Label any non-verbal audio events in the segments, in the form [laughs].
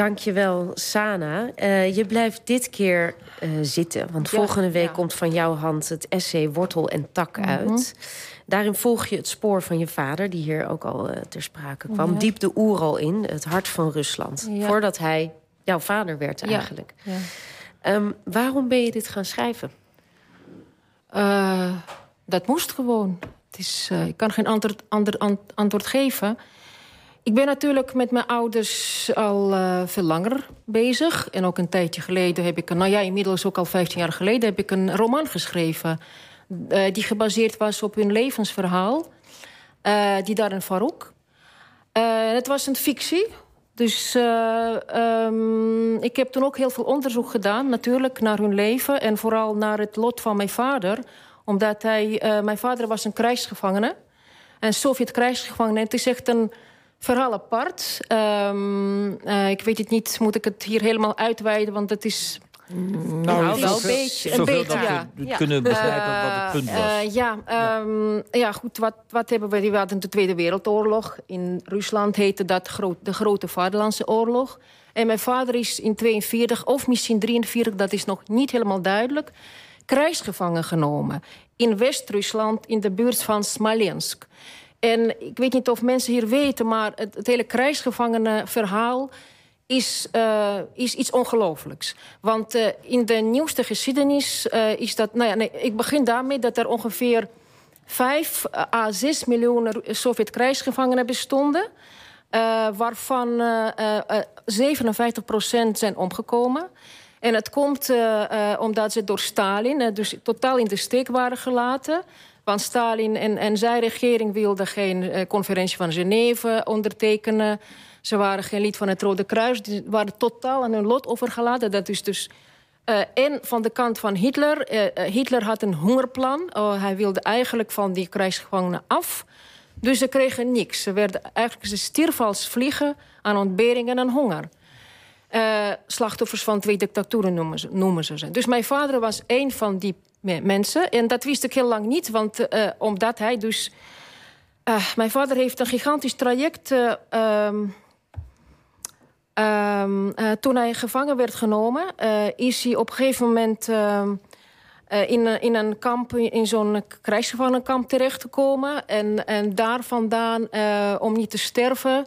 Dankjewel, Sana. Uh, je blijft dit keer uh, zitten. Want volgende week ja. komt van jouw hand het essay Wortel en Tak mm -hmm. uit. Daarin volg je het spoor van je vader, die hier ook al uh, ter sprake kwam. Diep de Oeral in, het hart van Rusland. Voordat hij jouw vader werd eigenlijk. Um, waarom ben je dit gaan schrijven? dat moest gewoon. Het is, ik kan geen antwoord, ander, antwoord geven... Ik ben natuurlijk met mijn ouders al uh, veel langer bezig. En ook een tijdje geleden heb ik... Een, nou ja, inmiddels ook al 15 jaar geleden... heb ik een roman geschreven... Uh, die gebaseerd was op hun levensverhaal. Uh, die daar in Farouk. het was een fictie. Dus um, ik heb toen ook heel veel onderzoek gedaan... natuurlijk naar hun leven en vooral naar het lot van mijn vader. Omdat hij... mijn vader was een krijgsgevangene. Een Sovjet-krijgsgevangene. Het is echt een verhaal apart. Um, uh, ik weet het niet, moet ik het hier helemaal uitweiden, want het is... Nou, nou wel een beetje, een beetje ja. Kunnen begrijpen uh, wat het punt was. Uh, ja, um, ja, goed, wat, wat hebben we? We hadden de Tweede Wereldoorlog. In Rusland heette dat groot, de Grote Vaderlandse Oorlog. En mijn vader is in 42 of misschien 43, dat is nog niet helemaal duidelijk... krijgsgevangen genomen in West-Rusland in de buurt van Smolensk. En ik weet niet of mensen hier weten, maar het, hele krijgsgevangenenverhaal is, uh, is iets ongelooflijks. Want uh, in de nieuwste geschiedenis uh, is dat... Nou ja, nee, ik begin daarmee dat er ongeveer 5 à 6 miljoen Sovjet-krijgsgevangenen bestonden... waarvan 57 procent zijn omgekomen... En het komt omdat ze door Stalin dus totaal in de steek waren gelaten. Want Stalin en, en zijn regering wilden geen uh, conferentie van Genève ondertekenen. Ze waren geen lid van het Rode Kruis. Die waren totaal aan hun lot overgelaten. Dat is dus... Uh, en van de kant van Hitler. Uh, Hitler had een hongerplan. Oh, hij wilde eigenlijk van die krijgsgevangenen af. Dus ze kregen niks. Ze, werden, eigenlijk, ze als vliegen aan ontberingen en honger. Uh, slachtoffers van twee dictaturen noemen ze, noemen ze. Dus mijn vader was een van die mensen. En dat wist ik heel lang niet, want uh, omdat hij dus... Uh, mijn vader heeft een gigantisch traject... Um, um, toen hij gevangen werd genomen... is hij op een gegeven moment... Ehm, in, in een kamp, in zo'n krijgsgevangenenkamp terechtgekomen. En, en daar vandaan, om niet te sterven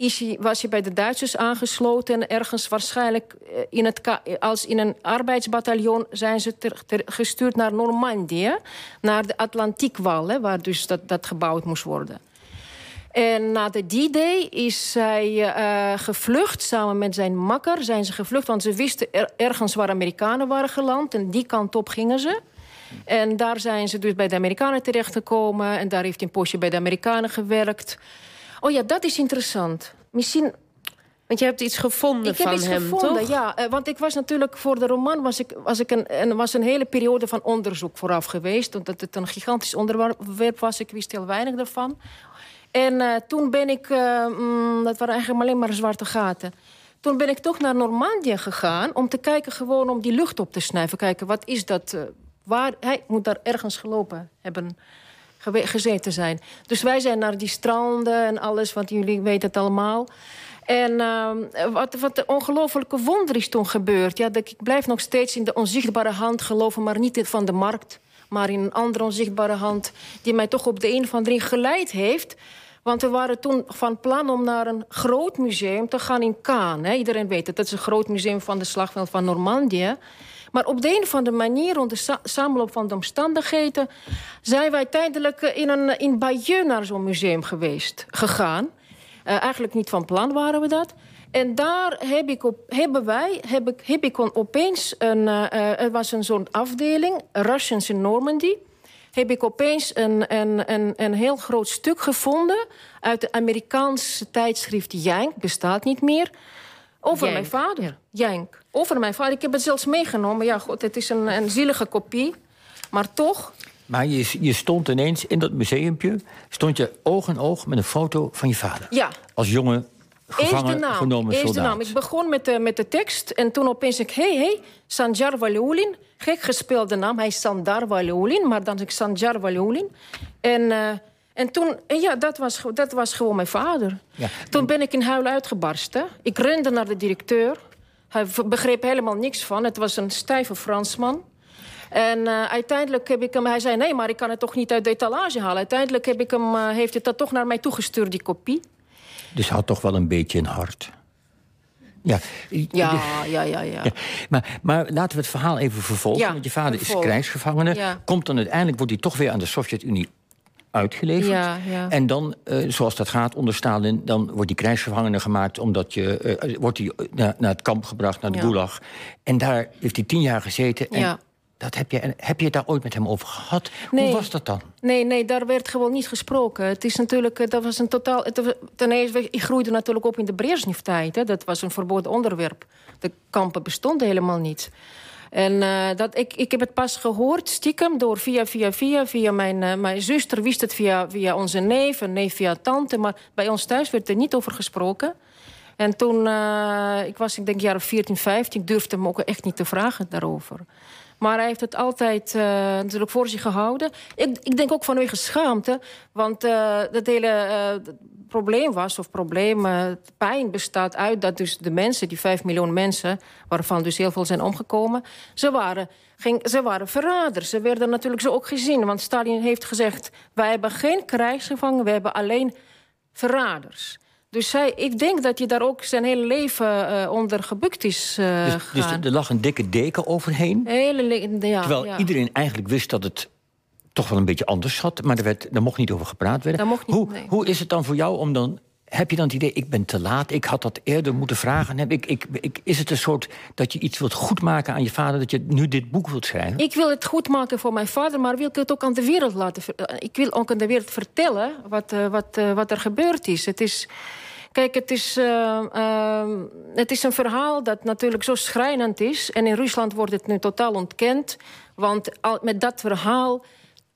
is hij, was hij bij de Duitsers aangesloten. En ergens waarschijnlijk eh, in het, als in een arbeidsbataljon zijn ze ter, gestuurd naar Normandië. Naar de Atlantiekwal, hè, waar dus dat, dat gebouwd moest worden. En na de D-Day is hij uh, gevlucht samen met zijn makker. Zijn ze gevlucht, want ze wisten er, ergens waar Amerikanen waren geland. En die kant op gingen ze. En daar zijn ze dus bij de Amerikanen terechtgekomen. En daar heeft hij een postje bij de Amerikanen gewerkt. Oh ja, dat is interessant. Misschien want je hebt iets gevonden ik van heb iets hem, gevonden, toch? Ja, uh, want ik was natuurlijk voor de roman was ik, was ik een, en was een hele periode van onderzoek vooraf geweest. Omdat het een gigantisch onderwerp was. Ik wist heel weinig ervan. En uh, toen ben ik, uh, mm, dat waren eigenlijk alleen maar zwarte gaten. Toen ben ik toch naar Normandië gegaan om te kijken, gewoon om die lucht op te snuiven. Kijken, wat is dat? waar, hij moet daar ergens gelopen hebben gezeten zijn. Dus wij zijn naar die stranden en alles, want jullie weten het allemaal. En uh, wat, wat een ongelofelijke wonder is toen gebeurd. Ja, dat, ik blijf nog steeds in de onzichtbare hand geloven, maar niet van de markt. Maar in een andere onzichtbare hand die mij toch op de een of andere geleid heeft. Want we waren toen van plan om naar een groot museum te gaan in. Hè. Iedereen weet het, dat is een groot museum van de slagveld van Normandië. Maar op de een of andere manier, onder sa samenloop van de omstandigheden... zijn wij tijdelijk in, een, in Bayeux naar zo'n museum geweest, gegaan. Uh, eigenlijk niet van plan waren we dat. En daar heb ik hebben wij, heb ik, heb ik opeens een, uh, er was een soort afdeling, Russians in Normandy. Heb ik opeens een, een, een, een heel groot stuk gevonden uit de Amerikaanse tijdschrift Yank, bestaat niet meer. Over Jank. mijn vader, Jank. Over mijn vader. Ik heb het zelfs meegenomen. Ja, god, het is een, een zielige kopie. Maar toch... Maar je, je stond ineens in dat museumpje... stond je oog in oog met een foto van je vader. Ja. Als jonge gevangen naam, genomen Eerst soldaat. de naam. Ik begon met de, met de tekst en toen opeens ik... hé, hey, hé, hey, Sanjar Valiulin. Gek gespeelde naam. Hij is Sandar Valiulin, maar dan is ik Sanjar Valiulin. En... Uh, En toen, ja, dat was, dat was gewoon mijn vader. Ja. Toen ben ik in huil uitgebarsten. Ik rende naar de directeur. Hij begreep helemaal niks van. Het was een stijve Fransman. En uh, uiteindelijk heb ik hem... Hij zei, nee, maar ik kan het toch niet uit de etalage halen. Uiteindelijk heb ik hem, uh, heeft hij dat toch naar mij toegestuurd, die kopie. Dus hij had toch wel een beetje een hart. Ja. Ja, ja, ja, ja, Maar, maar laten we het verhaal even vervolgen. want je vader is krijgsgevangene. Komt dan uiteindelijk, wordt hij toch weer aan de Sovjet-Unie uitgeleverd. Ja, ja. En dan, uh, zoals dat gaat onder Stalin, dan wordt die krijgsgevangene gemaakt... omdat je, uh, wordt hij naar, naar het kamp gebracht, naar de Gulag. En daar heeft hij tien jaar gezeten. En dat heb, je, heb je het daar ooit met hem over gehad? Hoe was dat dan? Nee, nee, daar werd gewoon niet gesproken. Het is natuurlijk, eh, dat was een totaal... Ten eerste, ik groeide natuurlijk op in de Brezhnev-tijd. Dat was een verboden onderwerp. De kampen bestonden helemaal niet. En uh, dat, ik, ik heb het pas gehoord, stiekem, door via, via, via, via mijn, uh, mijn zuster wist het via, via onze neef, en neef via tante. Maar bij ons thuis werd er niet over gesproken. En toen, uh, ik was, ik denk, jaren 14, 15, ik durfde hem ook echt niet te vragen daarover. Maar hij heeft het altijd uh, natuurlijk voor zich gehouden. Ik, ik denk ook vanwege schaamte. Want uh, dat hele uh, probleem was, of probleem, pijn bestaat uit... dat dus de mensen, die vijf miljoen mensen... waarvan dus heel veel zijn omgekomen... ze waren, ging, ze waren verraders. Ze werden natuurlijk zo ook gezien. Want Stalin heeft gezegd... wij hebben geen krijgsgevangen, we hebben alleen verraders. Dus zij, ik denk dat je daar ook zijn hele leven uh, onder gebukt is uh, dus, dus, er lag een dikke deken overheen? Hele, ja, Terwijl iedereen eigenlijk wist dat het toch wel een beetje anders zat... maar er, werd, er mocht niet over gepraat worden. Niet, hoe, hoe is het dan voor jou om dan heb je dan het idee, ik ben te laat, ik had dat eerder moeten vragen? Heb ik, ik, is het een soort dat je iets wilt goedmaken aan je vader... dat je nu dit boek wilt schrijven? Ik wil het goed maken voor mijn vader, maar wil ik het ook aan de wereld laten... Ik wil ook aan de wereld vertellen wat, uh, wat, uh, wat er gebeurd is. Het is... Kijk, het is, het is een verhaal dat natuurlijk zo schrijnend is. En in Rusland wordt het nu totaal ontkend. Want al, met dat verhaal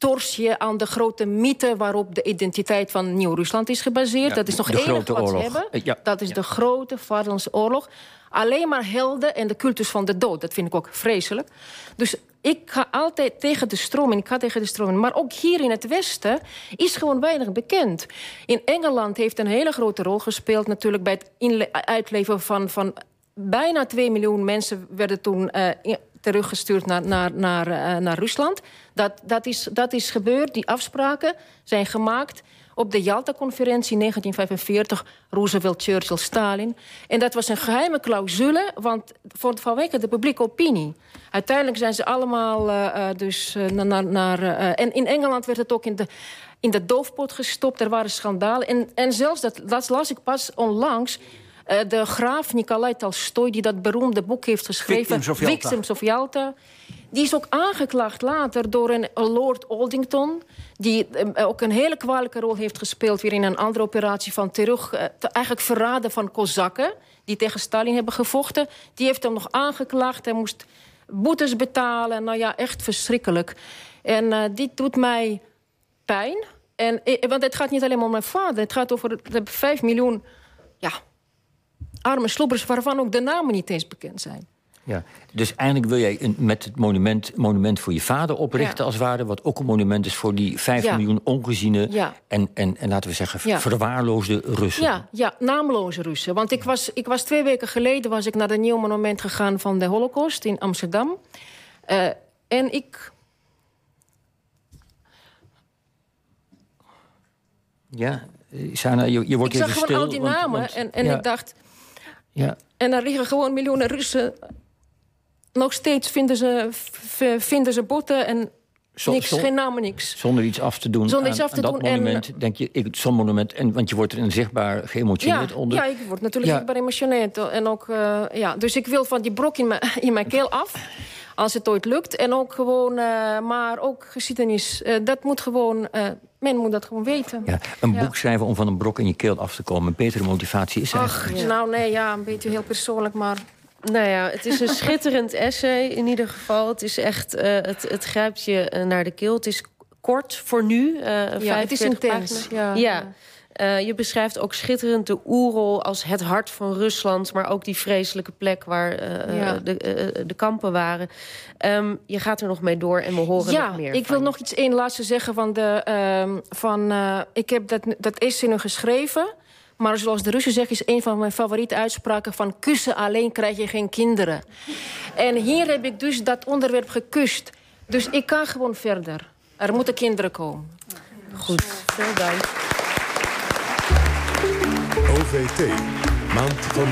tors je aan de grote mythe waarop de identiteit van Nieuw-Rusland is gebaseerd. Ja, dat is nog één wat oorlog. hebben. Eh, ja, dat is ja. de grote Vaderlandse oorlog. Alleen maar helden en de cultus van de dood. Dat vind ik ook vreselijk. Dus ik ga altijd tegen de stroom en ik ga tegen de stroom. Maar ook hier in het Westen is gewoon weinig bekend. In Engeland heeft een hele grote rol gespeeld... natuurlijk bij het uitleveren van, van bijna 2 miljoen mensen... werden toen uh, teruggestuurd naar, naar, naar, uh, naar Rusland. Dat, dat, is, dat is gebeurd, die afspraken zijn gemaakt op de Jalta-conferentie 1945, Roosevelt, Churchill, Stalin. En dat was een geheime clausule, want voor, vanwege de publieke opinie. Uiteindelijk zijn ze allemaal uh, dus uh, naar... naar uh, en in Engeland werd het ook in de, in de doofpot gestopt. Er waren schandalen. En, en zelfs, dat, dat las ik pas onlangs... De graaf Nikolai Tolstoy, die dat beroemde boek heeft geschreven... Victims of Yalta. Die is ook aangeklaagd later door een Lord Aldington... die uh, ook een hele kwalijke rol heeft gespeeld... weer in een andere operatie van terug... Uh, eigenlijk verraden van Kozakken... die tegen Stalin hebben gevochten. Die heeft hem nog aangeklaagd. Hij moest boetes betalen. Nou ja, echt verschrikkelijk. En uh, dit doet mij pijn. En, want het gaat niet alleen om mijn vader. Het gaat over de 5 miljoen ja, arme slobbers... waarvan ook de namen niet eens bekend zijn. Ja, dus eigenlijk wil jij een, met het monument, monument voor je vader oprichten ja. als waarde, wat ook een monument is voor die 5 ja. miljoen ongeziene ja. en, en, en laten we zeggen verwaarloosde Russen. Ja, ja, naamloze Russen. Want ik was, ik was twee weken geleden was ik naar de nieuw monument gegaan van de Holocaust in Amsterdam. Uh, en ik. Ja, Sana, je, je wordt ik even stil. Ik zag gewoon al die namen want, want, en, en ik dacht. Ja. En er liggen gewoon miljoenen Russen nog steeds vinden ze, vinden ze botten en niks, geen namen, niks. Zonder iets af te doen Zonder iets af te aan doen dat monument, en, denk je, zo'n monument... En, want je wordt er zichtbaar geëmotioneerd ja, onder. Ja, ik word natuurlijk ja. zichtbaar geëmotioneerd. En ook, uh, ja, dus ik wil van die brok in mijn, in mijn keel af... als het ooit lukt. En ook gewoon, uh, maar ook geschiedenis, uh, dat moet gewoon... men moet dat gewoon weten. Ja, een ja. boek schrijven om van een brok in je keel af te komen. Een betere motivatie is Ach, eigenlijk... nou nee, ja, een beetje heel persoonlijk, maar... Nou ja, het is een [laughs] schitterend essay in ieder geval. Het is echt, uh, het, het grijpt je naar de keel. Het is kort voor nu. Uh, ja, het is intens. Ja. ja. Uh, je beschrijft ook schitterend de Oerol als het hart van Rusland... maar ook die vreselijke plek waar uh, de, uh, de, kampen waren. Um, je gaat er nog mee door en we horen ja, nog meer ik wil nog iets één laatste zeggen. Van de, um, van, ik heb dat, dat essay nu geschreven... Maar zoals de Russen zeggen, is een van mijn favoriete uitspraken... van kussen alleen krijg je geen kinderen. En hier heb ik dus dat onderwerp gekust. Dus ik kan gewoon verder. Er moeten kinderen komen. Goed, veel dank. OVT, Maand van